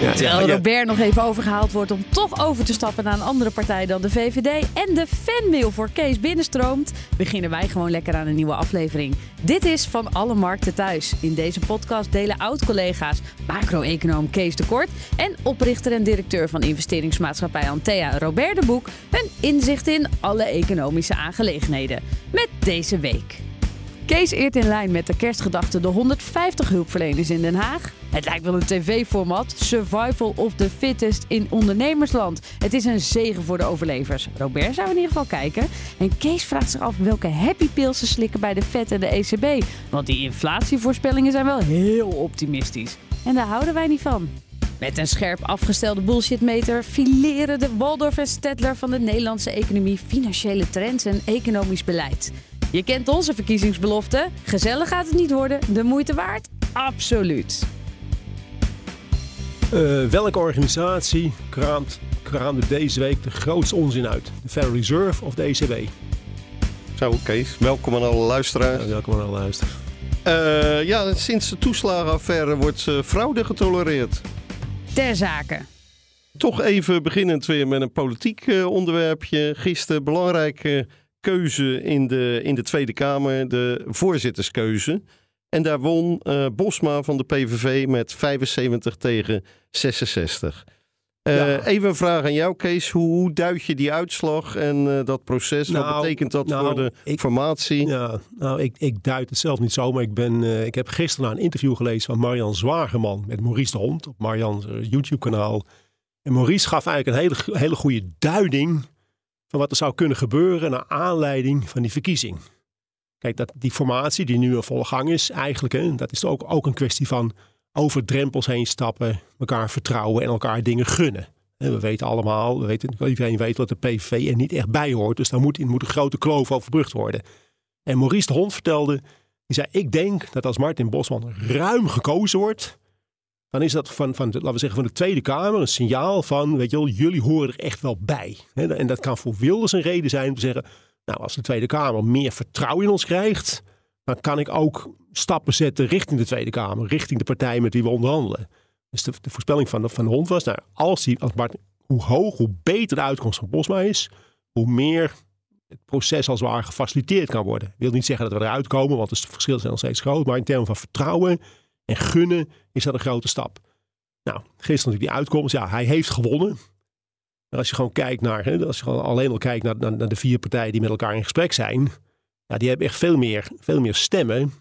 Terwijl Robert nog even overgehaald wordt om toch over te stappen naar een andere partij dan de VVD en de fanmail voor Kees binnenstroomt, beginnen wij gewoon lekker aan een nieuwe aflevering. Dit is Van Alle Markten Thuis. In deze podcast delen oud-collega's macro-econoom Kees de Kort en oprichter en directeur van investeringsmaatschappij Antea Robert de Boek hun inzicht in alle economische aangelegenheden. Met deze week. Kees eert in lijn met de kerstgedachte de 150 hulpverleners in Den Haag. Het lijkt wel een tv-format. Survival of the fittest in ondernemersland. Het is een zegen voor de overlevers. Robert zou in ieder geval kijken. En Kees vraagt zich af welke happy pills ze slikken bij de FED en de ECB. Want die inflatievoorspellingen zijn wel heel optimistisch. En daar houden wij niet van. Met een scherp afgestelde bullshitmeter fileren de Waldorf en Stedtler van de Nederlandse economie financiële trends en economisch beleid. Je kent onze verkiezingsbelofte. Gezellig gaat het niet worden. De moeite waard? Absoluut. Uh, welke organisatie kraamt, kraamde deze week de grootste onzin uit? De Federal Reserve of de ECB? Zo, Kees. Welkom aan alle luisteraars. Ja, welkom aan alle luisteraars. Uh, ja, sinds de toeslagenaffaire wordt uh, fraude getolereerd. Ter zake. Toch even beginnend weer met een politiek onderwerpje. Gisteren belangrijke keuze in de, in de Tweede Kamer, de voorzitterskeuze. En daar won uh, Bosma van de PVV met 75 tegen 66. Uh, ja. Even een vraag aan jou, Kees. Hoe, hoe duid je die uitslag en uh, dat proces? Nou, Wat betekent dat nou, voor de ik, formatie? Ja, nou, ik, ik duid het zelf niet zo, maar ik, ben, uh, ik heb gisteren een interview gelezen van Marian Zwageman met Maurice de Hond op Marian's YouTube-kanaal. En Maurice gaf eigenlijk een hele, hele goede duiding van wat er zou kunnen gebeuren naar aanleiding van die verkiezing. Kijk, dat, die formatie die nu in volle gang is, eigenlijk, hè, dat is ook, ook een kwestie van over drempels heen stappen, elkaar vertrouwen en elkaar dingen gunnen. En we weten allemaal, we weten, iedereen weet dat de PVV er niet echt bij hoort. Dus daar moet, moet een grote kloof overbrugd worden. En Maurice de Hond vertelde, die zei, ik denk dat als Martin Bosman ruim gekozen wordt, dan is dat van, van laten we zeggen, van de Tweede Kamer een signaal van, weet je wel, jullie horen er echt wel bij. En dat kan voor Wilders een reden zijn om te zeggen, nou, als de Tweede Kamer meer vertrouwen in ons krijgt, dan kan ik ook stappen zetten richting de Tweede Kamer, richting de partij met wie we onderhandelen. Dus de, voorspelling van van hond was, nou, als die, als Bart, hoe hoog, hoe beter de uitkomst van Bosma is, hoe meer het proces als het ware gefaciliteerd kan worden. Wil niet zeggen dat we eruit komen, want het verschil zijn nog steeds groot, maar in termen van vertrouwen en gunnen is dat een grote stap. Nou, gisteren natuurlijk die uitkomst. Ja, hij heeft gewonnen. Maar als je gewoon kijkt naar, hè, als je gewoon alleen al kijkt naar, naar, naar, de vier partijen die met elkaar in gesprek zijn. Ja, die hebben echt veel meer, veel meer stemmen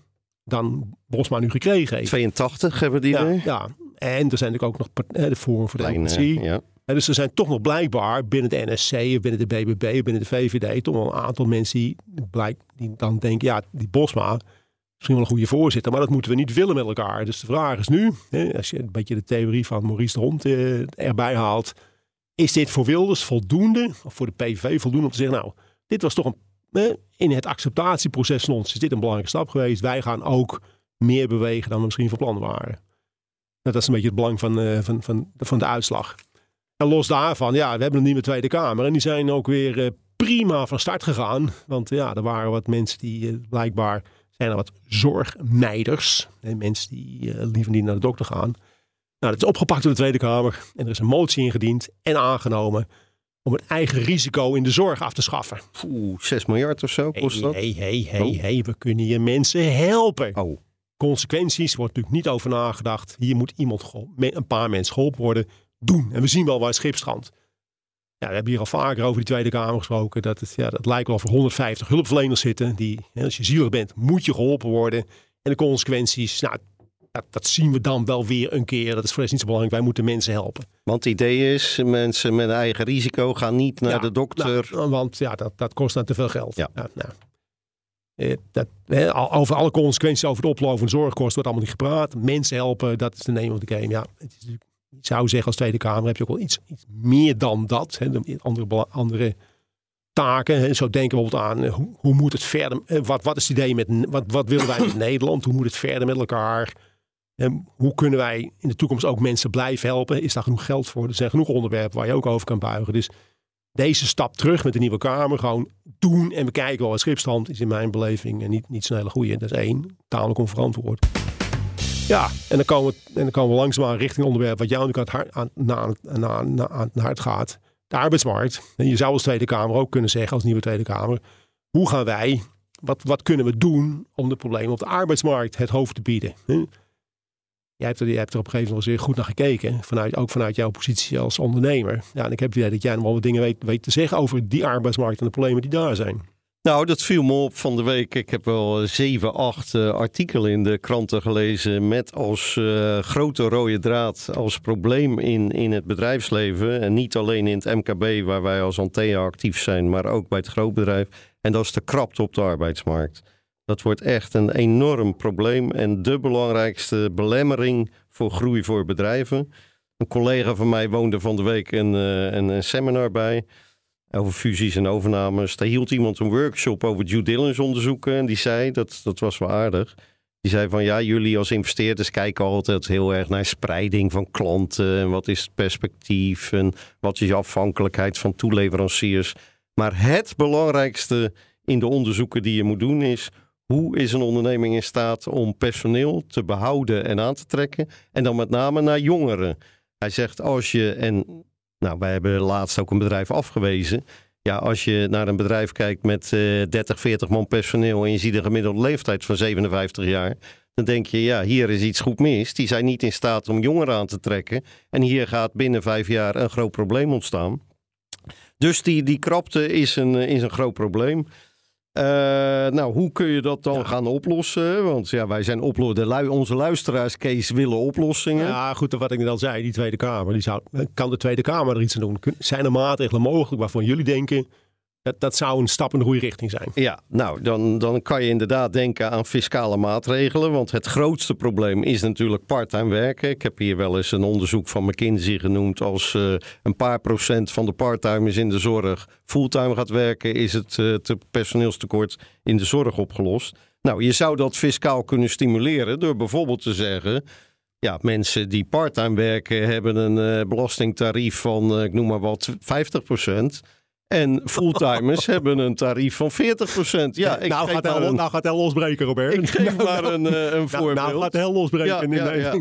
dan Bosma nu gekregen heeft. 82 hebben die ja, ja, en er zijn natuurlijk ook nog de Forum voor de Democratie. Ja. En dus er zijn toch nog blijkbaar binnen de NSC, of binnen de BBB, binnen de VVD, toch wel een aantal mensen die, blijk, die dan denken, ja, die Bosma, misschien wel een goede voorzitter, maar dat moeten we niet willen met elkaar. Dus de vraag is nu, hè, als je een beetje de theorie van Maurice de Hond eh, erbij haalt, is dit voor Wilders voldoende, of voor de PVV voldoende om te zeggen, nou, dit was toch een, in het acceptatieproces van ons is dit een belangrijke stap geweest. Wij gaan ook meer bewegen dan we misschien van plan waren. Dat is een beetje het belang van, uh, van, van, van de uitslag. En los daarvan, ja, we hebben een nieuwe Tweede Kamer en die zijn ook weer uh, prima van start gegaan. Want ja, er waren wat mensen die uh, blijkbaar zijn er wat zorgmeiders. Mensen die uh, liever niet naar de dokter gaan. Nou, dat is opgepakt door de Tweede Kamer. En er is een motie ingediend en aangenomen om het eigen risico in de zorg af te schaffen. Oeh, 6 miljard of zo kost dat? Hé, hé, hé, hé, we kunnen je mensen helpen. Oh. Consequenties wordt natuurlijk niet over nagedacht. Hier moet iemand, een paar mensen geholpen worden. Doen. En we zien wel waar het schip strandt. Ja, we hebben hier al vaker over die Tweede Kamer gesproken. Dat het, ja, dat lijkt wel voor 150 hulpverleners zitten. Die, als je zielig bent, moet je geholpen worden. En de consequenties, nou, dat, dat, zien we dan wel weer een keer. Dat is voor ons niet zo belangrijk. Wij moeten mensen helpen. Want het idee is, mensen met eigen risico gaan niet naar de dokter. Nou, want ja, dat, dat kost dan te veel geld. Ja. nou. Eh, dat, over alle consequenties over de oplopende zorgkosten wordt allemaal niet gepraat. Mensen helpen, dat is de name of the game. Ja, het is zou zeggen als Tweede Kamer heb je ook wel iets, iets meer dan dat. Hè, andere, andere taken. En zo denken we bijvoorbeeld aan hoe, hoe, moet het verder? Wat, wat is het idee met wat, wat willen wij met Nederland? Hoe moet het verder met elkaar? En hoe kunnen wij in de toekomst ook mensen blijven helpen? Is daar genoeg geld voor? Er zijn genoeg onderwerpen waar je ook over kan buigen. Dus deze stap terug met de nieuwe Kamer, gewoon doen en we kijken wel wat schipstand is in mijn beleving en niet, niet zo'n hele goede. Dat is één, tamelijk onverantwoord. Ja, en dan komen we, en dan komen we langzaamaan richting onderwerp wat jou natuurlijk aan het hart, aan, het gaat. De arbeidsmarkt. En je zou als Tweede Kamer ook kunnen zeggen, als nieuwe Tweede Kamer, hoe gaan wij, wat, wat kunnen we doen om de problemen op de arbeidsmarkt het hoofd te bieden? Jij hebt, er, hebt er op een gegeven moment weer goed naar gekeken. Vanuit, ook vanuit jouw positie als ondernemer. Ja, en ik heb het idee dat jij nog wel wat dingen weet, weet te zeggen over die arbeidsmarkt en de problemen die daar zijn. Nou, dat viel me op van de week. Ik heb wel zeven, acht uh, artikelen in de kranten gelezen. Met als uh, grote rode draad, als probleem in, in het bedrijfsleven. En niet alleen in het MKB, waar wij als Antea actief zijn, maar ook bij het grootbedrijf. En dat is de krapte op de arbeidsmarkt. Dat wordt echt een enorm probleem en de belangrijkste belemmering voor groei voor bedrijven. Een collega van mij woonde van de week een, een, een seminar bij over fusies en overnames. Daar hield iemand een workshop over due diligence onderzoeken. En die zei, dat, dat was wel aardig. Die zei van ja, jullie als investeerders kijken altijd heel erg naar spreiding van klanten. En wat is het perspectief en wat is je afhankelijkheid van toeleveranciers. Maar het belangrijkste in de onderzoeken die je moet doen is hoe is een onderneming in staat om personeel te behouden en aan te trekken? En dan met name naar jongeren. Hij zegt als je, en nou, wij hebben laatst ook een bedrijf afgewezen. Ja, als je naar een bedrijf kijkt met uh, 30, 40 man personeel en je ziet een gemiddelde leeftijd van 57 jaar, dan denk je, ja, hier is iets goed mis. Die zijn niet in staat om jongeren aan te trekken. En hier gaat binnen vijf jaar een groot probleem ontstaan. Dus die, die krapte is een, is een groot probleem. Uh, nou, hoe kun je dat dan gaan oplossen? Want ja, wij zijn oplossen. Onze luisteraars, Kees, willen oplossingen. Ja, goed, wat ik net al zei, die Tweede Kamer. Die zou, kan de Tweede Kamer er iets aan doen? Zijn er maatregelen mogelijk waarvan jullie denken... Dat, dat zou een stap in de goede richting zijn. Ja, nou, dan, dan kan je inderdaad denken aan fiscale maatregelen. Want het grootste probleem is natuurlijk parttime werken. Ik heb hier wel eens een onderzoek van McKinsey genoemd. Als uh, een paar procent van de parttimers in de zorg fulltime gaat werken, is het te personeelstekort in de zorg opgelost. Nou, je zou dat fiscaal kunnen stimuleren door bijvoorbeeld te zeggen. Ja, mensen die parttime werken hebben een uh, belastingtarief van, ik noem maar wat, 50 procent. En fulltimers hebben een tarief van 40%. Ja, ik nou, gaat hel, een... nou gaat hel losbreken, Robert. Ik geef maar een, uh, een voorbeeld. Nou, nou gaat hel losbreken ja, in, ja, ja.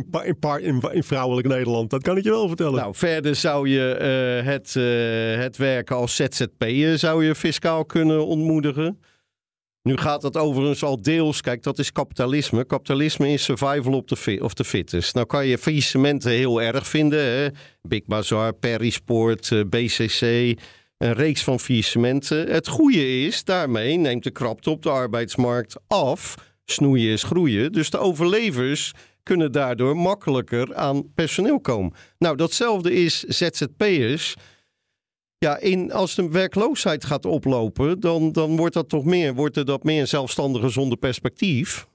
In, in, vrouwelijk Nederland. Dat kan ik je wel vertellen. Nou, verder zou je uh, het, uh, het werken als ZZP'er zou je fiscaal kunnen ontmoedigen. Nu gaat dat overigens al deels, kijk, dat is kapitalisme. Kapitalisme is survival of the, fit, of the fittest. Nou kan je faillissementen heel erg vinden. Hè? Big Bazaar, Perisport, BCC een reeks van faillissementen. Het goede is, daarmee neemt de krapte op de arbeidsmarkt af. Snoeien is groeien. Dus de overlevers kunnen daardoor makkelijker aan personeel komen. Nou, datzelfde is ZZP'ers. Ja, in, als de werkloosheid gaat oplopen, dan, dan wordt dat toch meer, wordt er dat meer zelfstandige zonder perspectief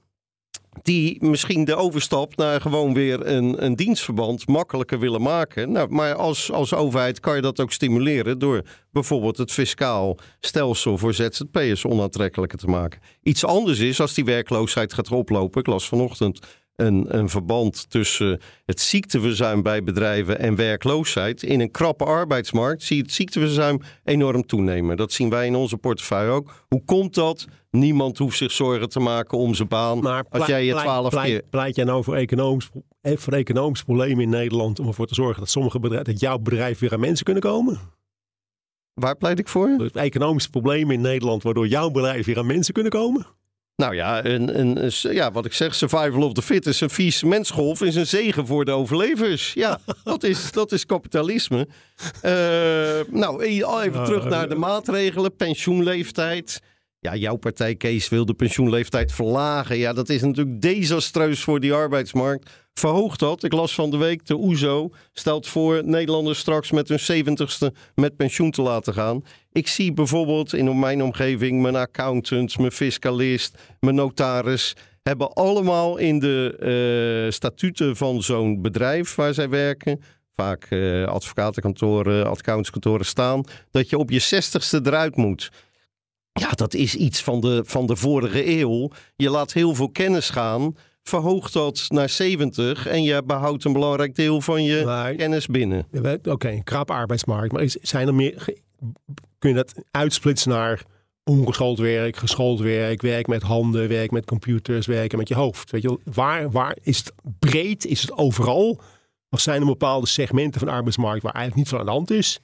die misschien de overstap naar gewoon weer een, een dienstverband makkelijker willen maken. Nou, maar als, als overheid kan je dat ook stimuleren door bijvoorbeeld het fiscaal stelsel voor ZZP'ers onaantrekkelijker te maken. Iets anders is als die werkloosheid gaat oplopen. Ik las vanochtend een, een verband tussen het ziekteverzuim bij bedrijven en werkloosheid. In een krappe arbeidsmarkt zie je het ziekteverzuim enorm toenemen. Dat zien wij in onze portefeuille ook. Hoe komt dat? Niemand hoeft zich zorgen te maken om zijn baan. Maar als jij je twaalf keer... Pleit jij nou voor economisch, eh, voor economisch problemen in Nederland... om ervoor te zorgen dat sommige bedrijven, dat jouw bedrijf weer aan mensen kunnen komen? Waar pleit ik voor? Economische problemen in Nederland... waardoor jouw bedrijf weer aan mensen kunnen komen? Nou ja, een, een, ja, wat ik zeg, survival of the fittest. Een vies mensgolf is een zegen voor de overlevers. Ja, dat is, dat is kapitalisme. Uh, nou, even terug naar de maatregelen. Pensioenleeftijd. Ja, jouw partij, Kees, wil de pensioenleeftijd verlagen. Ja, dat is natuurlijk desastreus voor die arbeidsmarkt. Verhoog dat. Ik las van de week, de OESO stelt voor Nederlanders straks met hun zeventigste met pensioen te laten gaan. Ik zie bijvoorbeeld in mijn omgeving mijn accountant, mijn fiscalist, mijn notaris hebben allemaal in de uh, statuten van zo'n bedrijf waar zij werken vaak uh, advocatenkantoren, accountskantoren staan, dat je op je zestigste eruit moet. Ja, dat is iets van de, van de vorige eeuw. Je laat heel veel kennis gaan, verhoogt dat naar 70 en je behoudt een belangrijk deel van je kennis binnen. Oké, okay, krap arbeidsmarkt. Maar zijn er meer, kun je dat uitsplitsen naar ongeschoold werk, geschoold werk, werk met handen, werk met computers, werken met je hoofd. Weet je, waar, waar is het breed? Is het overal? Of zijn er bepaalde segmenten van de arbeidsmarkt waar eigenlijk niet van aan de hand is?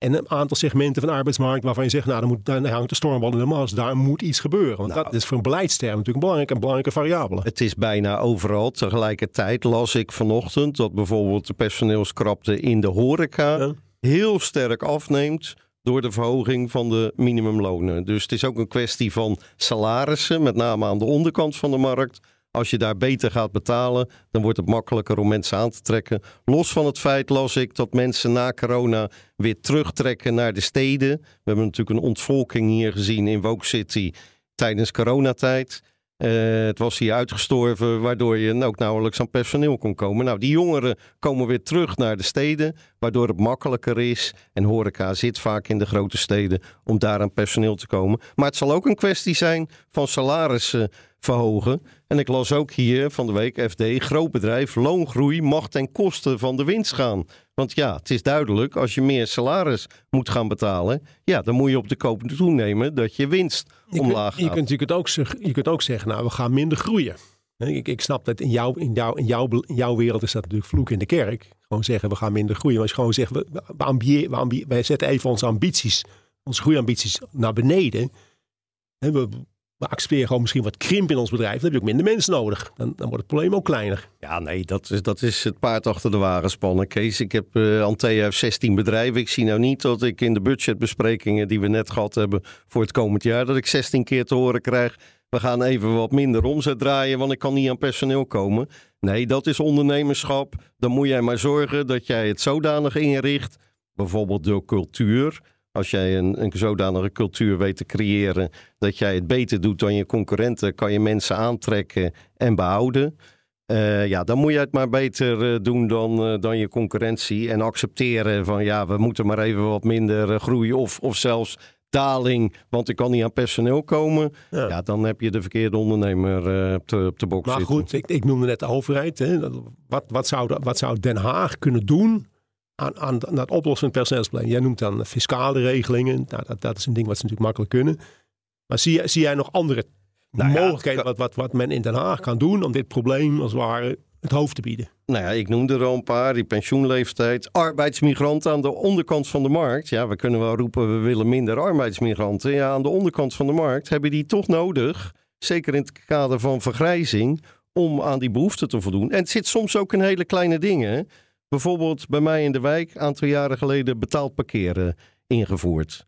En een aantal segmenten van de arbeidsmarkt waarvan je zegt, nou, dan, moet, dan hangt de stormbal in de mast. Daar moet iets gebeuren. Want nou, dat is voor een beleidsterm natuurlijk een belangrijke, belangrijke variabele. Het is bijna overal. Tegelijkertijd las ik vanochtend dat bijvoorbeeld de personeelskrapte in de horeca heel sterk afneemt door de verhoging van de minimumlonen. Dus het is ook een kwestie van salarissen, met name aan de onderkant van de markt. Als je daar beter gaat betalen, dan wordt het makkelijker om mensen aan te trekken. Los van het feit las ik dat mensen na corona weer terugtrekken naar de steden. We hebben natuurlijk een ontvolking hier gezien in Woke City tijdens coronatijd. Uh, het was hier uitgestorven, waardoor je ook nauwelijks aan personeel kon komen. Nou, die jongeren komen weer terug naar de steden, waardoor het makkelijker is. En horeca zit vaak in de grote steden om daar aan personeel te komen. Maar het zal ook een kwestie zijn van salarissen verhogen. En ik las ook hier van de week FD, groot bedrijf, loongroei mag ten koste van de winst gaan. Want ja, het is duidelijk, als je meer salaris moet gaan betalen, ja, dan moet je op de koop toenemen dat je winst omlaag gaat. Je kunt, natuurlijk ook, je kunt ook zeggen, nou, we gaan minder groeien. Ik, ik snap dat in, jou, in, jou, in, jou, in jouw wereld is dat natuurlijk vloek in de kerk. Gewoon zeggen, we gaan minder groeien. Maar als je gewoon zegt, we, we, we, wij zetten even onze ambities, onze groeiambities naar beneden. We, we accepteren gewoon misschien wat krimp in ons bedrijf. Dan heb je ook minder mensen nodig. Dan, dan wordt het probleem ook kleiner. Ja, nee, dat is, dat is het paard achter de wagen spannen. Kees, ik heb uh, Antea heeft 16 bedrijven. Ik zie nou niet dat ik in de budgetbesprekingen die we net gehad hebben voor het komend jaar, dat ik 16 keer te horen krijg. We gaan even wat minder omzet draaien, want ik kan niet aan personeel komen. Nee, dat is ondernemerschap. Dan moet jij maar zorgen dat jij het zodanig inricht, bijvoorbeeld door cultuur als jij een, een zodanige cultuur weet te creëren dat jij het beter doet dan je concurrenten, kan je mensen aantrekken en behouden. Uh, ja, dan moet je het maar beter uh, doen dan, uh, dan je concurrentie. En accepteren van ja, we moeten maar even wat minder groeien. Of, of zelfs daling, want ik kan niet aan personeel komen. Ja, ja dan heb je de verkeerde ondernemer op, de, op de box maar goed, ik, ik noemde net de overheid. Hè. Wat, wat, zou, wat zou Den Haag kunnen doen aan, aan, aan het oplossen van het personeelsprobleem. Jij noemt dan fiscale regelingen. Nou, dat, dat is een ding wat ze natuurlijk makkelijk kunnen. Maar zie, zie jij nog andere nou mogelijkheden wat, wat, wat men in Den Haag kan doen om dit probleem als het ware het hoofd te bieden? Nou ja, ik noemde er al een paar. Die pensioenleeftijd, arbeidsmigranten aan de onderkant van de markt. Ja, we kunnen wel roepen we willen minder arbeidsmigranten. Ja, aan de onderkant van de markt hebben die toch nodig. Zeker in het kader van vergrijzing. Om aan die behoeften te voldoen. En het zit soms ook in hele kleine dingen. Bijvoorbeeld bij mij in de wijk, een aantal jaren geleden, betaald parkeren ingevoerd.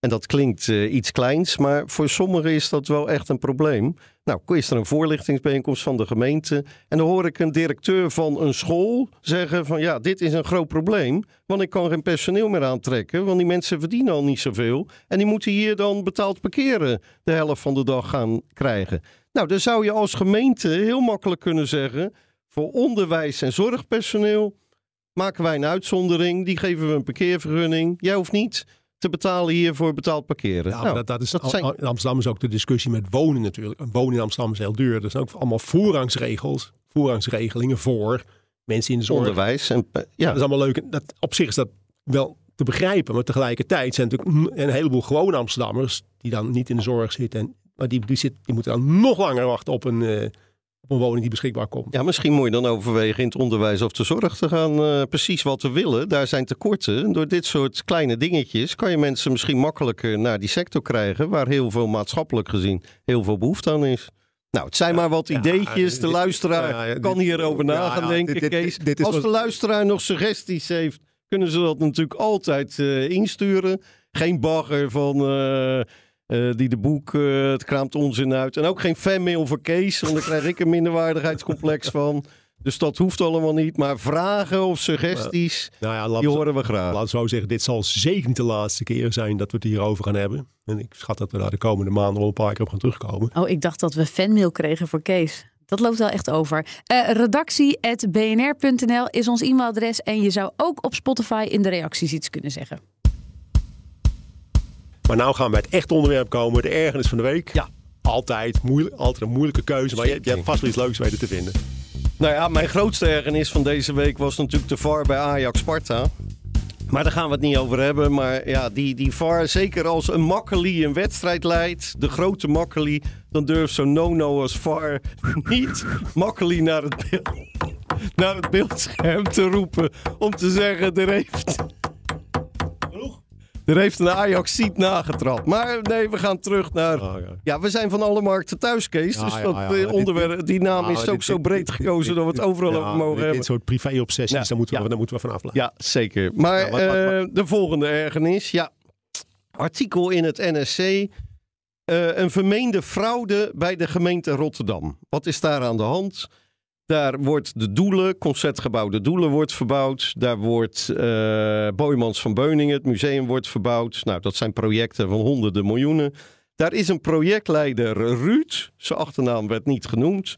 En dat klinkt uh, iets kleins, maar voor sommigen is dat wel echt een probleem. Nou, is er een voorlichtingsbijeenkomst van de gemeente. En dan hoor ik een directeur van een school zeggen van ja, dit is een groot probleem. Want ik kan geen personeel meer aantrekken, want die mensen verdienen al niet zoveel. En die moeten hier dan betaald parkeren de helft van de dag gaan krijgen. Nou, dan zou je als gemeente heel makkelijk kunnen zeggen, voor onderwijs en zorgpersoneel maken wij een uitzondering. Die geven we een parkeervergunning. Jij hoeft niet te betalen hier voor betaald parkeren. Ja, nou, dat, dat is, dat zijn... In Amsterdam is ook de discussie met wonen natuurlijk. Een wonen in Amsterdam is heel duur. Er zijn ook allemaal voorrangsregels, voorrangsregelingen voor mensen in de zorg. Onderwijs. En, ja. Dat is allemaal leuk. Dat, op zich is dat wel te begrijpen. Maar tegelijkertijd zijn natuurlijk een heleboel gewone Amsterdammers... die dan niet in de zorg zitten. En, maar die, die, zit, die moeten dan nog langer wachten op een... Uh, een woning die beschikbaar komt. Ja, misschien moet je dan overwegen in het onderwijs of de zorg te gaan. Uh, precies wat we willen. Daar zijn tekorten. Door dit soort kleine dingetjes kan je mensen misschien makkelijker naar die sector krijgen. Waar heel veel maatschappelijk gezien heel veel behoefte aan is. Nou, het zijn maar wat ideetjes. De luisteraar kan hierover na gaan denken, Kees. Als de luisteraar nog suggesties heeft, kunnen ze dat natuurlijk altijd uh, insturen. Geen bagger van... Uh, uh, die de boek, uh, het kraamt onzin uit. En ook geen fanmail voor Kees, want daar krijg ik een minderwaardigheidscomplex van. Dus dat hoeft allemaal niet. Maar vragen of suggesties, nou ja, die horen we graag. Laat zo zeggen, dit zal zeker niet de laatste keer zijn dat we het hierover gaan hebben. En ik schat dat we daar de komende maanden wel een paar keer op gaan terugkomen. Oh, ik dacht dat we fanmail kregen voor Kees. Dat loopt wel echt over. Uh, redactie.bnr.nl is ons e-mailadres. En je zou ook op Spotify in de reacties iets kunnen zeggen. Maar nou gaan we bij het echt onderwerp komen. De ergernis van de week. Ja. Altijd, moeilijk, altijd een moeilijke keuze. Maar je, je hebt vast wel iets leuks weten te vinden. Nou ja, mijn grootste ergernis van deze week was natuurlijk de VAR bij Ajax Sparta. Maar daar gaan we het niet over hebben. Maar ja, die, die VAR, zeker als een Makkeli een wedstrijd leidt, de grote Makkeli, dan durft zo'n no-no als VAR niet Makkeli naar het, beeld, naar het beeldscherm te roepen om te zeggen, er heeft... Er heeft een Ajax ziet nagetrapt. Maar nee, we gaan terug naar. Oh, ja. ja. we zijn van alle markten thuis, Kees. dus dat eh, onderwerp, die naam is ook zo breed gekozen dat we het overal over mogen hebben. Dit soort privé-obsessies, daar, moeten we, daar moeten we vanaf Ja, zeker. Maar wat, uh, de volgende ergernis. Ja, artikel in het NSC. Uh, eh, een vermeende fraude bij de gemeente Rotterdam. Wat is daar aan de hand? Daar wordt de Doelen, Concertgebouw de Doelen wordt verbouwd. Daar wordt uh, Boymans van Beuningen, het museum wordt verbouwd. Nou, dat zijn projecten van honderden miljoenen. Daar is een projectleider Ruud, zijn achternaam werd niet genoemd.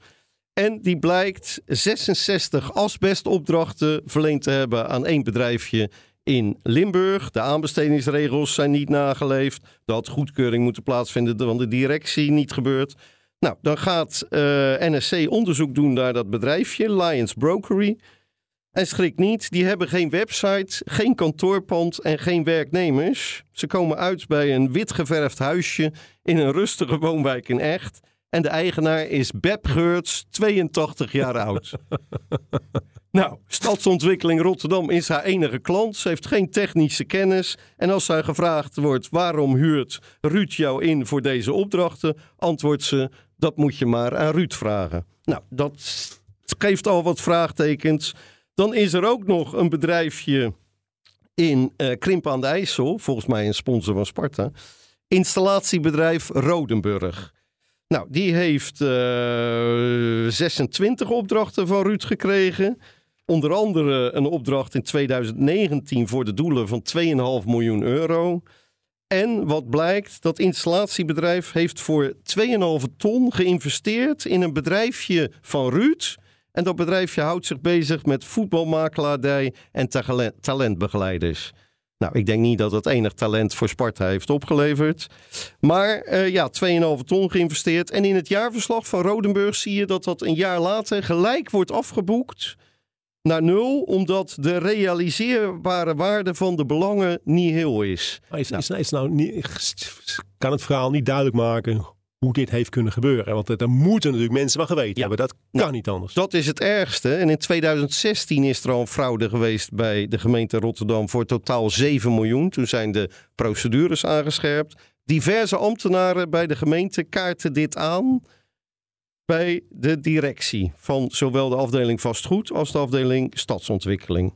En die blijkt 66 asbestopdrachten verleend te hebben aan één bedrijfje in Limburg. De aanbestedingsregels zijn niet nageleefd. Dat goedkeuring moeten plaatsvinden, want de directie niet gebeurt. Nou, dan gaat uh, NSC onderzoek doen naar dat bedrijfje, Lions Brokery. En schrik niet, die hebben geen website, geen kantoorpand en geen werknemers. Ze komen uit bij een wit geverfd huisje in een rustige woonwijk in Echt. En de eigenaar is Beb Geurts, 82 jaar oud. nou, Stadsontwikkeling Rotterdam is haar enige klant. Ze heeft geen technische kennis. En als zij gevraagd wordt waarom huurt Ruud jou in voor deze opdrachten, antwoordt ze: dat moet je maar aan Ruud vragen. Nou, dat geeft al wat vraagtekens. Dan is er ook nog een bedrijfje in uh, aan de IJssel, volgens mij een sponsor van Sparta. Installatiebedrijf Rodenburg. Nou, die heeft uh, eh, 26 opdrachten van Ruud gekregen. Onder andere een opdracht in 2019 voor de doelen van 2,5 miljoen euro. En wat blijkt, dat installatiebedrijf heeft voor 2,5 ton geïnvesteerd in een bedrijfje van Ruud. En dat bedrijfje houdt zich bezig met voetbalmakelaardij en talentbegeleiders. Nou, ik denk niet dat het enig talent voor Sparta heeft opgeleverd. Maar uh, ja, 2,5 ton geïnvesteerd. En in het jaarverslag van Rodenburg zie je dat dat een jaar later gelijk wordt afgeboekt naar nul, omdat de realiseerbare waarde van de belangen niet heel is. is, nou. is, nou niet, kan het verhaal niet duidelijk maken hoe dit heeft kunnen gebeuren? Want er moeten natuurlijk mensen van geweten hebben. Dat kan nou, niet anders. Dat is het ergste. En in 2016 is er al een fraude geweest bij de gemeente Rotterdam voor totaal 7 miljoen. Toen zijn de procedures aangescherpt. Diverse ambtenaren bij de gemeente kaarten dit aan bij de directie van zowel de afdeling vastgoed als de afdeling stadsontwikkeling.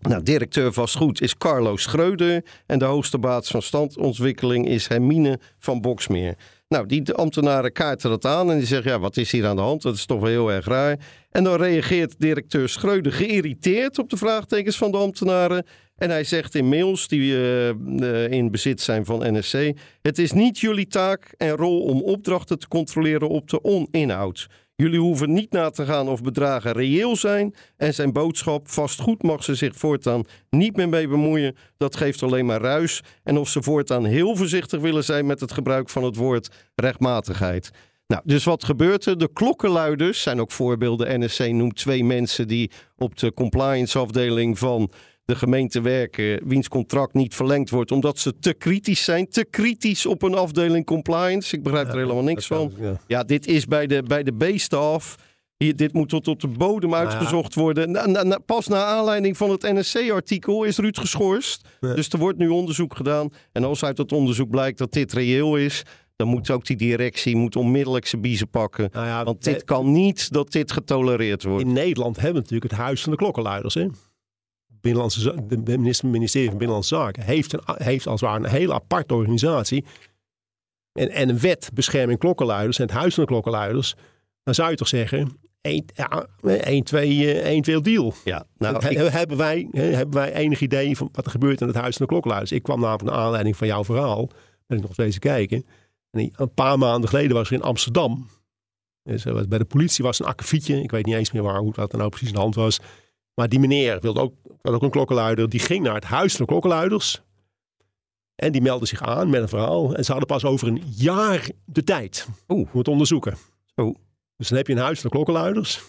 Nou, directeur vastgoed is Carlo Schreuder en de hoogste baas van standontwikkeling is Hermine van Boksmeer. Nou, die ambtenaren kaarten dat aan en die zeggen, ja, wat is hier aan de hand? Dat is toch wel heel erg raar. En dan reageert directeur Schreuder geïrriteerd op de vraagtekens van de ambtenaren. En hij zegt in mails die uh, in bezit zijn van NSC: Het is niet jullie taak en rol om opdrachten te controleren op de oninhoud. Jullie hoeven niet na te gaan of bedragen reëel zijn. En zijn boodschap: vastgoed mag ze zich voortaan niet meer mee bemoeien. Dat geeft alleen maar ruis. En of ze voortaan heel voorzichtig willen zijn met het gebruik van het woord rechtmatigheid. Nou, dus wat gebeurt er? De klokkenluiders zijn ook voorbeelden. NSC noemt twee mensen die op de compliance afdeling van de gemeente werken, wiens contract niet verlengd wordt, omdat ze te kritisch zijn. Te kritisch op een afdeling compliance. Ik begrijp er helemaal niks van. Ja. dit is bij de, bij de B-staff. Hier, dit moet tot op de bodem nou uitgezocht worden. Na, pas na aanleiding van het NSC-artikel is Ruud geschorst. Dus er wordt nu onderzoek gedaan. En als uit dat onderzoek blijkt dat dit reëel is, dan moet ook die directie moet onmiddellijk zijn biezen pakken. Nou Want dit kan niet dat dit getolereerd wordt. In Nederland hebben we natuurlijk het Huis van de Klokkenluiders. Hè? Binnenlandse, de minister, ministerie van Binnenlandse Zaken heeft, een, heeft als het ware een hele aparte organisatie. En, en een wet bescherming klokkenluiders en het huis van de klokkenluiders. Dan zou je toch zeggen, 1, ja, 1, 2, 1, 2 deal. Ja, nou, ik... hebben, wij, hebben wij enig idee van wat er gebeurt in het huis van de klokkenluiders? Ik kwam namelijk naar aanleiding van jouw verhaal, ben ik nog eens kijken. En een paar maanden geleden was er in Amsterdam Dus, uh, bij de politie was een akkefietje. Ik weet niet eens meer waar, hoe dat er nou precies aan de hand was. Maar die meneer wilde ook, wilde ook een klokkenluider. Die ging naar het huis van de klokkenluiders. En die meldde zich aan met een verhaal. En ze hadden pas over een jaar de tijd om het onderzoeken. Oh. Dus dan heb je een huis van de klokkenluiders.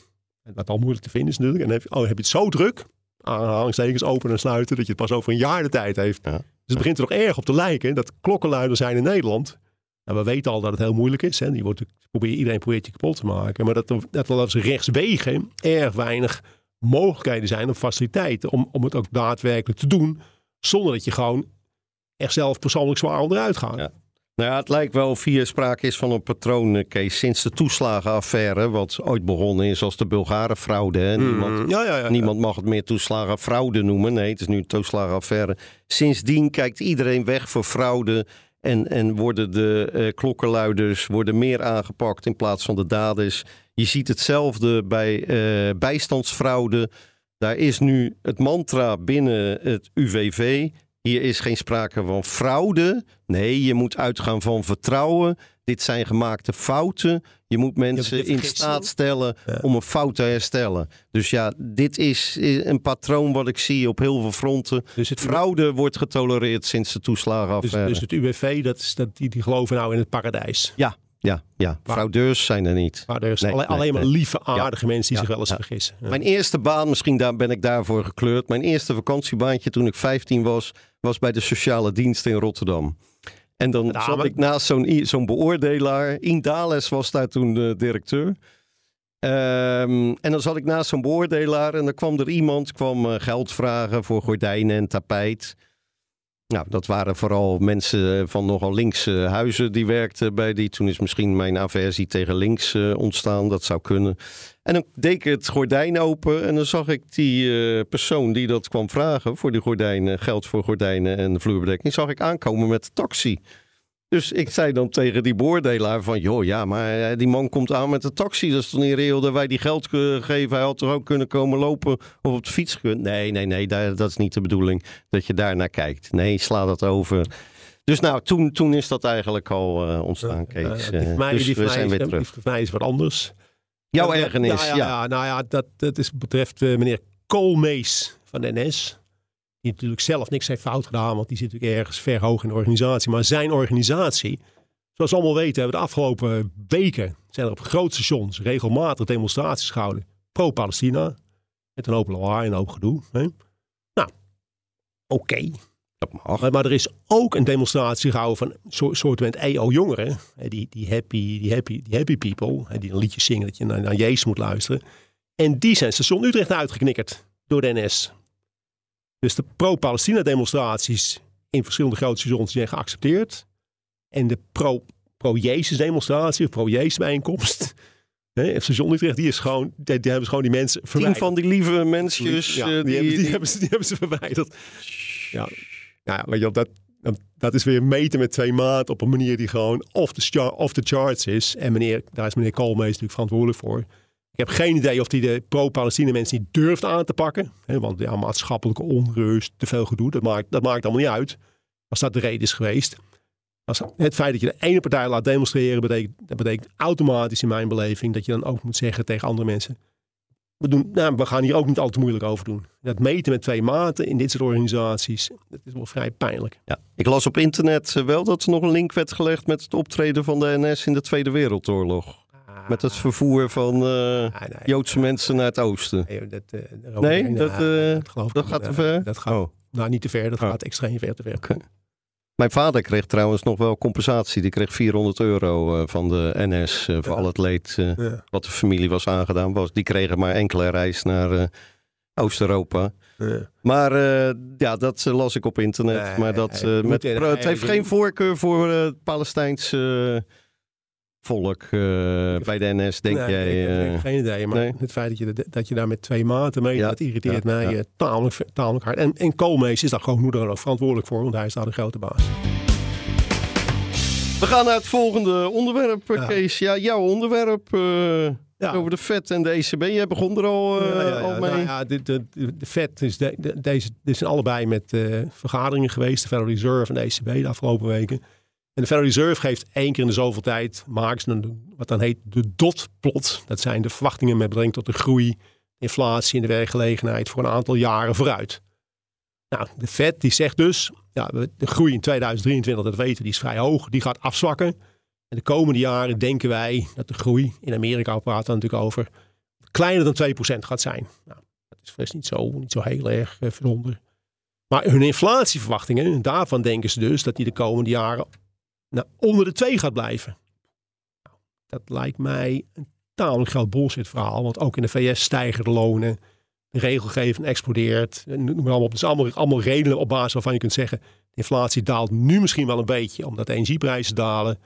Wat al moeilijk te vinden is natuurlijk. En dan heb je, oh, heb je het zo druk, aanhalingstekens open en sluiten, dat je het pas over een jaar de tijd heeft. Ja. Dus het begint er toch erg op te lijken dat klokkenluiders zijn in Nederland. En we weten al dat het heel moeilijk is. Hè. Die wordt, probeer, iedereen probeert je kapot te maken. Maar dat, dat er als rechtswegen erg weinig mogelijkheden zijn of faciliteiten om, om het ook daadwerkelijk te doen. Zonder dat je gewoon er zelf persoonlijk zwaar onderuit gaat. Ja. Nou ja, het lijkt wel of hier sprake is van een patroon, Kees. Sinds de toeslagenaffaire, wat ooit begonnen is als de Bulgarenfraude. Hè? Niemand, Mm, ja, ja, ja, niemand mag het meer toeslagenfraude noemen. Nee, het is nu een toeslagenaffaire. Sindsdien kijkt iedereen weg voor fraude. En, en worden de uh, klokkenluiders worden meer aangepakt in plaats van de daders. Je ziet hetzelfde bij uh, bijstandsfraude. Daar is nu het mantra binnen het UWV. Hier is geen sprake van fraude. Nee, je moet uitgaan van vertrouwen. Dit zijn gemaakte fouten. Je moet mensen in staat stellen ja. om een fout te herstellen. Dus ja, dit is een patroon wat ik zie op heel veel fronten. Dus het fraude wordt getolereerd sinds de toeslagenaffaire. Dus, dus het UWV, dat is, dat, die, die geloven nou in het paradijs. Ja, ja, ja. Fraudeurs zijn er niet. Fraudeurs, nee, alleen, nee, alleen maar lieve, aardige ja. mensen die ja, zich wel eens vergissen. Mijn eerste baan, misschien daar ben ik daarvoor gekleurd. Mijn eerste vakantiebaantje toen ik 15 was, was bij de sociale dienst in Rotterdam. En dan zat maar- ik naast zo'n zo'n beoordelaar. Ian Dales was daar toen de directeur. Ehm, en dan zat ik naast zo'n beoordelaar en dan kwam er iemand, kwam eh, geld vragen voor gordijnen en tapijt. Nou, dat waren vooral mensen eh, van nogal linkse huizen die werkten bij die. Toen is misschien mijn aversie tegen links eh, ontstaan, dat zou kunnen. En dan deed ik het gordijn open en dan zag ik die eh, persoon die dat kwam vragen voor die gordijnen, geld voor gordijnen en vloerbedekking, zag ik aankomen met de taxi. Dus ik zei dan tegen die beoordelaar van, joh, ja, maar eh, die man komt aan met de taxi. Dat is toch niet reëel dat wij die geld geven? Hij had toch ook kunnen komen lopen of op de fiets kunnen? Nee, nee, nee, daar, dat is niet de bedoeling dat je daar naar kijkt. Nee, sla dat over. Dus nou, toen, toen is dat eigenlijk al eh, ontstaan, Kees. Eh, Eh, van mij, dus die we zijn is, weer terug. die mij is wat anders. Jouw ergernis, ja. ja. ja, ja, nou ja, dat, dat is, betreft meneer Koolmees van de NS. Die natuurlijk zelf niks heeft fout gedaan, want die zit natuurlijk ergens ver hoog in de organisatie. Maar zijn organisatie, zoals we allemaal weten, hebben de afgelopen weken zijn er op grote stations regelmatig demonstraties gehouden. Pro-Palestina. Met een hoop lawaai en een hoop gedoe. Hè? Nou, oké. Dat mag. Maar, er is ook een demonstratie gehouden van een soort, EO-jongeren. Die, die, happy, die, happy, die happy people. Die een liedje zingen dat je naar, naar Jezus moet luisteren. En die zijn station Utrecht uitgeknikkerd door de NS. Dus de pro-Palestina demonstraties in verschillende grote stations zijn geaccepteerd. En de pro- pro-Jezus demonstratie of pro-Jezus bijeenkomst. hè, in station Utrecht, die is gewoon, die, die hebben ze gewoon die mensen Tien verwijderd. van die lieve mensjes. Ja, eh, die, hebben, die, hebben ze, die hebben ze verwijderd. Ja, ja weet je wel, dat, dat is weer meten met twee maat op een manier die gewoon off the, off the charts is. En meneer, daar is meneer Koolmees natuurlijk verantwoordelijk voor. Ik heb geen idee of hij de pro-Palestina mensen niet durft aan te pakken. Hè, want ja, maatschappelijke onrust, te veel gedoe, dat maakt, dat maakt allemaal niet uit. Als dat de reden is geweest. Als het feit dat je de ene partij laat demonstreren, betekent, dat betekent automatisch in mijn beleving dat je dan ook moet zeggen tegen andere mensen. We, doen, nou, we gaan hier ook niet al te moeilijk over doen. Dat meten met twee maten in dit soort organisaties, dat is wel vrij pijnlijk. Ja. Ik las op internet eh, wel dat er nog een link werd gelegd met het optreden van de NS in de Tweede Wereldoorlog. Met het vervoer van eh, nee, Joodse mensen naar het oosten. Nee, dat, eh, Nee, dat, nee, eh, geloof dat niet. gaat te ver? Dat gaat, Oh. nou, niet te ver, dat Oh. gaat extreem ver te ver. Mijn vader kreeg trouwens nog wel compensatie. Die kreeg 400 euro van de NS voor Ja. al het leed Ja, wat de familie was aangedaan. Was. Die kregen maar enkele reis naar Oost-Europa. ja. Maar ja, dat las ik op internet. Nee, maar dat, met, het heeft geen voorkeur voor het Palestijnse volk eh, bij de NS, denk Nee, jij? Ik, ik eh? heb geen idee, maar nee? het feit dat je, dat- dat je daar met twee maten mee, Ja, dat irriteert ja, mij ja. eh, tamelijk, tamelijk hard. En, en Koolmees is daar gewoon dan ook verantwoordelijk voor, want hij is daar de grote baas. We gaan naar het volgende onderwerp, Ja. Kees. Ja, jouw onderwerp Ja. over de vet en de ECB. Jij begon er al, Ja, ja, ja. al mee. Nou ja, de, de, Fed is de, de- deze, dit zijn allebei met vergaderingen geweest, de Federal Reserve en de ECB de afgelopen weken. En de Federal Reserve geeft één keer in de zoveel tijd, een, wat dan heet de dot-plot. Dat zijn de verwachtingen met betrekking tot de groei, inflatie en de werkgelegenheid voor een aantal jaren vooruit. Nou, de Fed die zegt dus, ja, de groei in 2023, dat weten we, die is vrij hoog, die gaat afzwakken. En de komende jaren denken wij dat de groei, in Amerika praten natuurlijk over, kleiner dan 2% gaat zijn. Nou, dat is vast niet zo, niet zo heel erg veronder. Maar hun inflatieverwachtingen, daarvan denken ze dus dat die de komende jaren nou, onder de 2 gaat blijven. Dat lijkt mij een tamelijk groot bullshit verhaal. Want ook in de VS stijgen de lonen. De regelgeving explodeert. Noem maar allemaal op. Het allemaal, allemaal redenen op basis waarvan je kunt zeggen... de inflatie daalt nu misschien wel een beetje... omdat de energieprijzen dalen.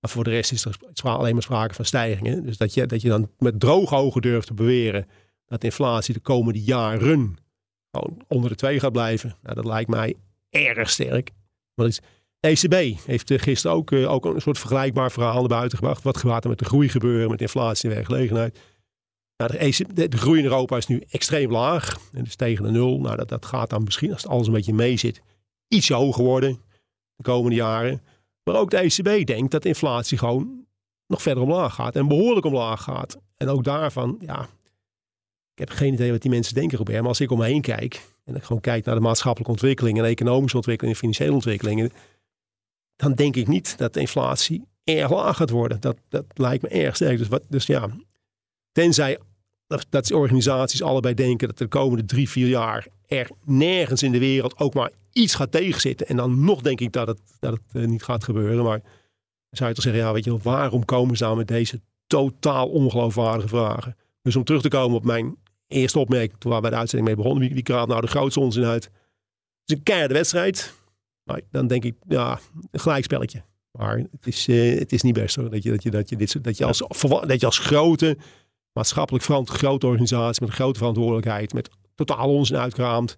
Maar voor de rest is er alleen maar sprake van stijgingen. Dus dat je, dat je dan met droge ogen durft te beweren... dat de inflatie de komende jaren onder de 2 gaat blijven. Nou, dat lijkt mij erg sterk. Maar is, ECB heeft eh, gisteren ook, eh, ook een soort vergelijkbaar verhaal naar buiten gebracht. Wat gaat er met de groei gebeuren, met inflatie en werkgelegenheid? Nou, de, ECB, de, groei in Europa is nu extreem laag. En dus tegen de nul. Nou, dat, dat gaat dan misschien, als alles een beetje mee zit, iets hoger worden de komende jaren. Maar ook de ECB denkt dat de inflatie gewoon nog verder omlaag gaat. En behoorlijk omlaag gaat. En ook daarvan, ja, ik heb geen idee wat die mensen denken, Robert. Maar als ik om me heen kijk en ik gewoon kijk naar de maatschappelijke ontwikkelingen, en economische ontwikkelingen en financiële ontwikkelingen, dan denk ik niet dat de inflatie erg laag gaat worden. Dat, dat lijkt me erg sterk. Dus, wat, dus ja, tenzij dat, dat organisaties allebei denken dat de komende drie, vier jaar er nergens in de wereld ook maar iets gaat tegenzitten. En dan nog denk ik dat het, dat uh, niet gaat gebeuren. Maar zou je toch zeggen, ja, weet je, waarom komen ze nou met deze totaal ongeloofwaardige vragen? Dus om terug te komen op mijn eerste opmerking, toen we de uitzending mee begonnen, wie, wie nou de grootste onzin uit? Het is een keiharde wedstrijd. Nou, dan denk ik, ja, een gelijkspelletje. Maar het is, uh, het is niet best hoor. Dat je, dat je, dat je, dit, dat je, als, dat je als grote, maatschappelijk grote organisatie met een grote verantwoordelijkheid, met totaal onzin uitkraamt.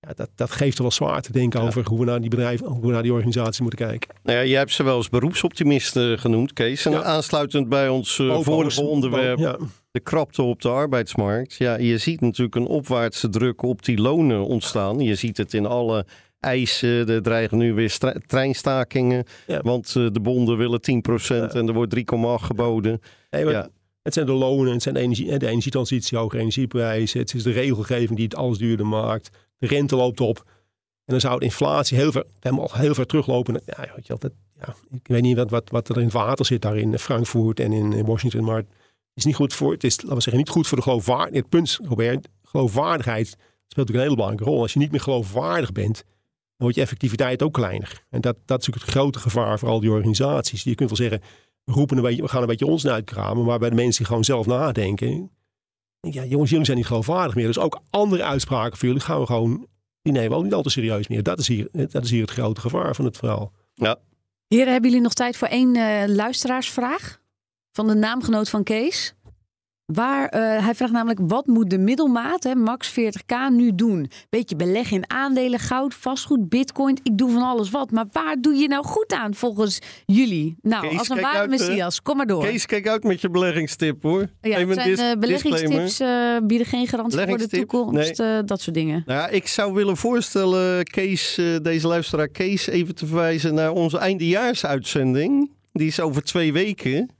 Ja, dat, dat geeft er wel zwaar te denken over hoe we naar die bedrijven, hoe we naar die organisatie moeten kijken. Nou ja, jij hebt ze wel als beroepsoptimisten genoemd, Kees. En ja. aansluitend bij ons uh, vorige onderwerp, ja. de krapte op de arbeidsmarkt. Ja, je ziet natuurlijk een opwaartse druk op die lonen ontstaan. Je ziet het in alle eisen. Er dreigen nu weer treinstakingen. Ja. Want uh, de bonden willen 10% ja. en er wordt 3,8 geboden. Ja. Het zijn de lonen, het zijn de, energie, de energietransitie, hoge energieprijzen. Het is de regelgeving die het alles duurder maakt. De rente loopt op. En dan zou de inflatie heel ver, helemaal heel ver teruglopen. Ja, weet je, ja, ik weet niet wat, wat, wat er in het water zit daar in Frankfurt en in Washington. Maar het is niet goed voor, het is, laten we zeggen, niet goed voor de geloofwaardigheid. Het punt, Robert, geloofwaardigheid speelt natuurlijk een hele belangrijke rol. Als je niet meer geloofwaardig bent, wordt je effectiviteit ook kleiner. En dat, dat is natuurlijk het grote gevaar voor al die organisaties. Je kunt wel zeggen, we, roepen een beetje, we gaan een beetje ons uitkramen, maar bij de mensen die gewoon zelf nadenken, ja jongens, jullie zijn niet geloofwaardig meer. Dus ook andere uitspraken voor jullie gaan we gewoon, die nemen we ook niet al te serieus meer. Dat is hier, dat is hier het grote gevaar van het verhaal. Ja. Heren, hebben jullie nog tijd voor één uh, luisteraarsvraag? Van de naamgenoot van Kees? Waar, uh, hij vraagt namelijk, wat moet de middelmaat, hè, max 40k, nu doen? Beetje beleggen in aandelen, goud, vastgoed, bitcoin. Ik doe van alles wat. Maar waar doe je nou goed aan volgens jullie? Nou, Kees, als een ware uit, eh, messias, kom maar door. Kees, kijk uit met je beleggingstip hoor. ja, Even het zijn, dis- eh, beleggingstips eh, bieden geen garantie voor de toekomst. eh, dat soort dingen. Nou ja, ik zou willen voorstellen, Kees, eh, deze luisteraar Kees, even te verwijzen naar onze eindejaarsuitzending. Die is over twee weken.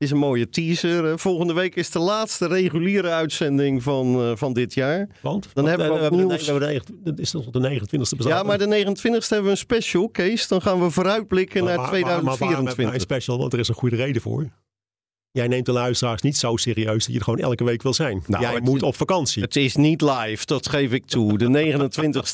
Is een mooie teaser. Eh, Volgende week is de laatste reguliere uitzending van, eh, van dit jaar. Want? Dan hebben we eh, de, we hebben de, negen- dat is tot de 29e bezadigd. Ja, maar de 29e hebben we een special, Kees. Dan gaan we vooruitblikken naar Maar- maar- maar 2024. een special? Want er is een goede reden voor. Jij neemt de luisteraars niet zo serieus dat je er gewoon elke week wil zijn. Nou, Jij moet op vakantie. Het is niet live, dat geef ik toe. De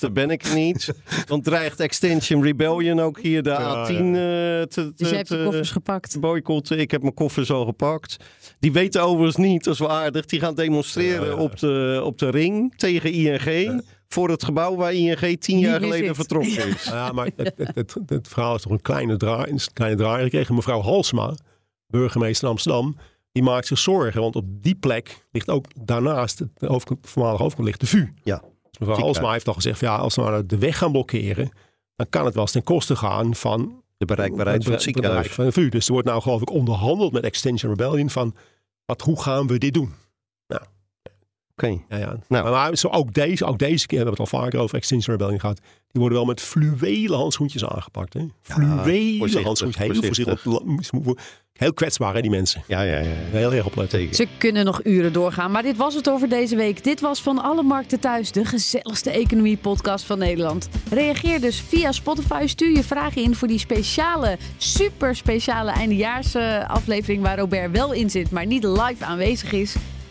29e ben ik niet. Dan dreigt Extension Rebellion ook hier de Ja, A10 eh, te, te, Dus jij hebt je koffers gepakt. te boycotten. Ik heb mijn koffers al gepakt. Die weten overigens niet, dat is wel aardig. Die gaan demonstreren Ja, ja. Op, de, op de ring tegen ING. Voor het gebouw waar ING tien jaar geleden vertrokken is. Ja, maar het, het, het, het verhaal is toch een kleine draai. Een kleine draai gekregen. Mevrouw Halsma, burgemeester Amsterdam, die maakt zich zorgen. Want op die plek ligt ook daarnaast, het hoofdkant- voormalige hoofdkant, ligt de VU. Ja, Dus mevrouw. Halsma heeft al gezegd, van, ja, als we nou de weg gaan blokkeren, dan kan het wel eens ten koste gaan van de bereikbaarheid van het ziekenhuis. van de VU. Dus er wordt nou geloof ik onderhandeld met Extension Rebellion van wat, hoe gaan we dit doen? Oké. Ja, ja. Nou. Maar, maar zo ook, deze, ook deze keer, we hebben het al vaker over Extinction Rebellion gehad. Die worden wel met fluwelen handschoentjes aangepakt. Hè? Fluwelen voorzichtig, handschoentjes. Heel voorzichtig. voorzichtig. Heel kwetsbaar hè, die mensen. Ja, ja, ja. Heel erg opletten. Ze kunnen nog uren doorgaan, maar dit was het over deze week. Dit was Van Alle Markten Thuis, de gezelligste economie-podcast van Nederland. Reageer dus via Spotify. Stuur je vragen in voor die speciale, super speciale eindejaarsaflevering... waar Robert wel in zit, maar niet live aanwezig is.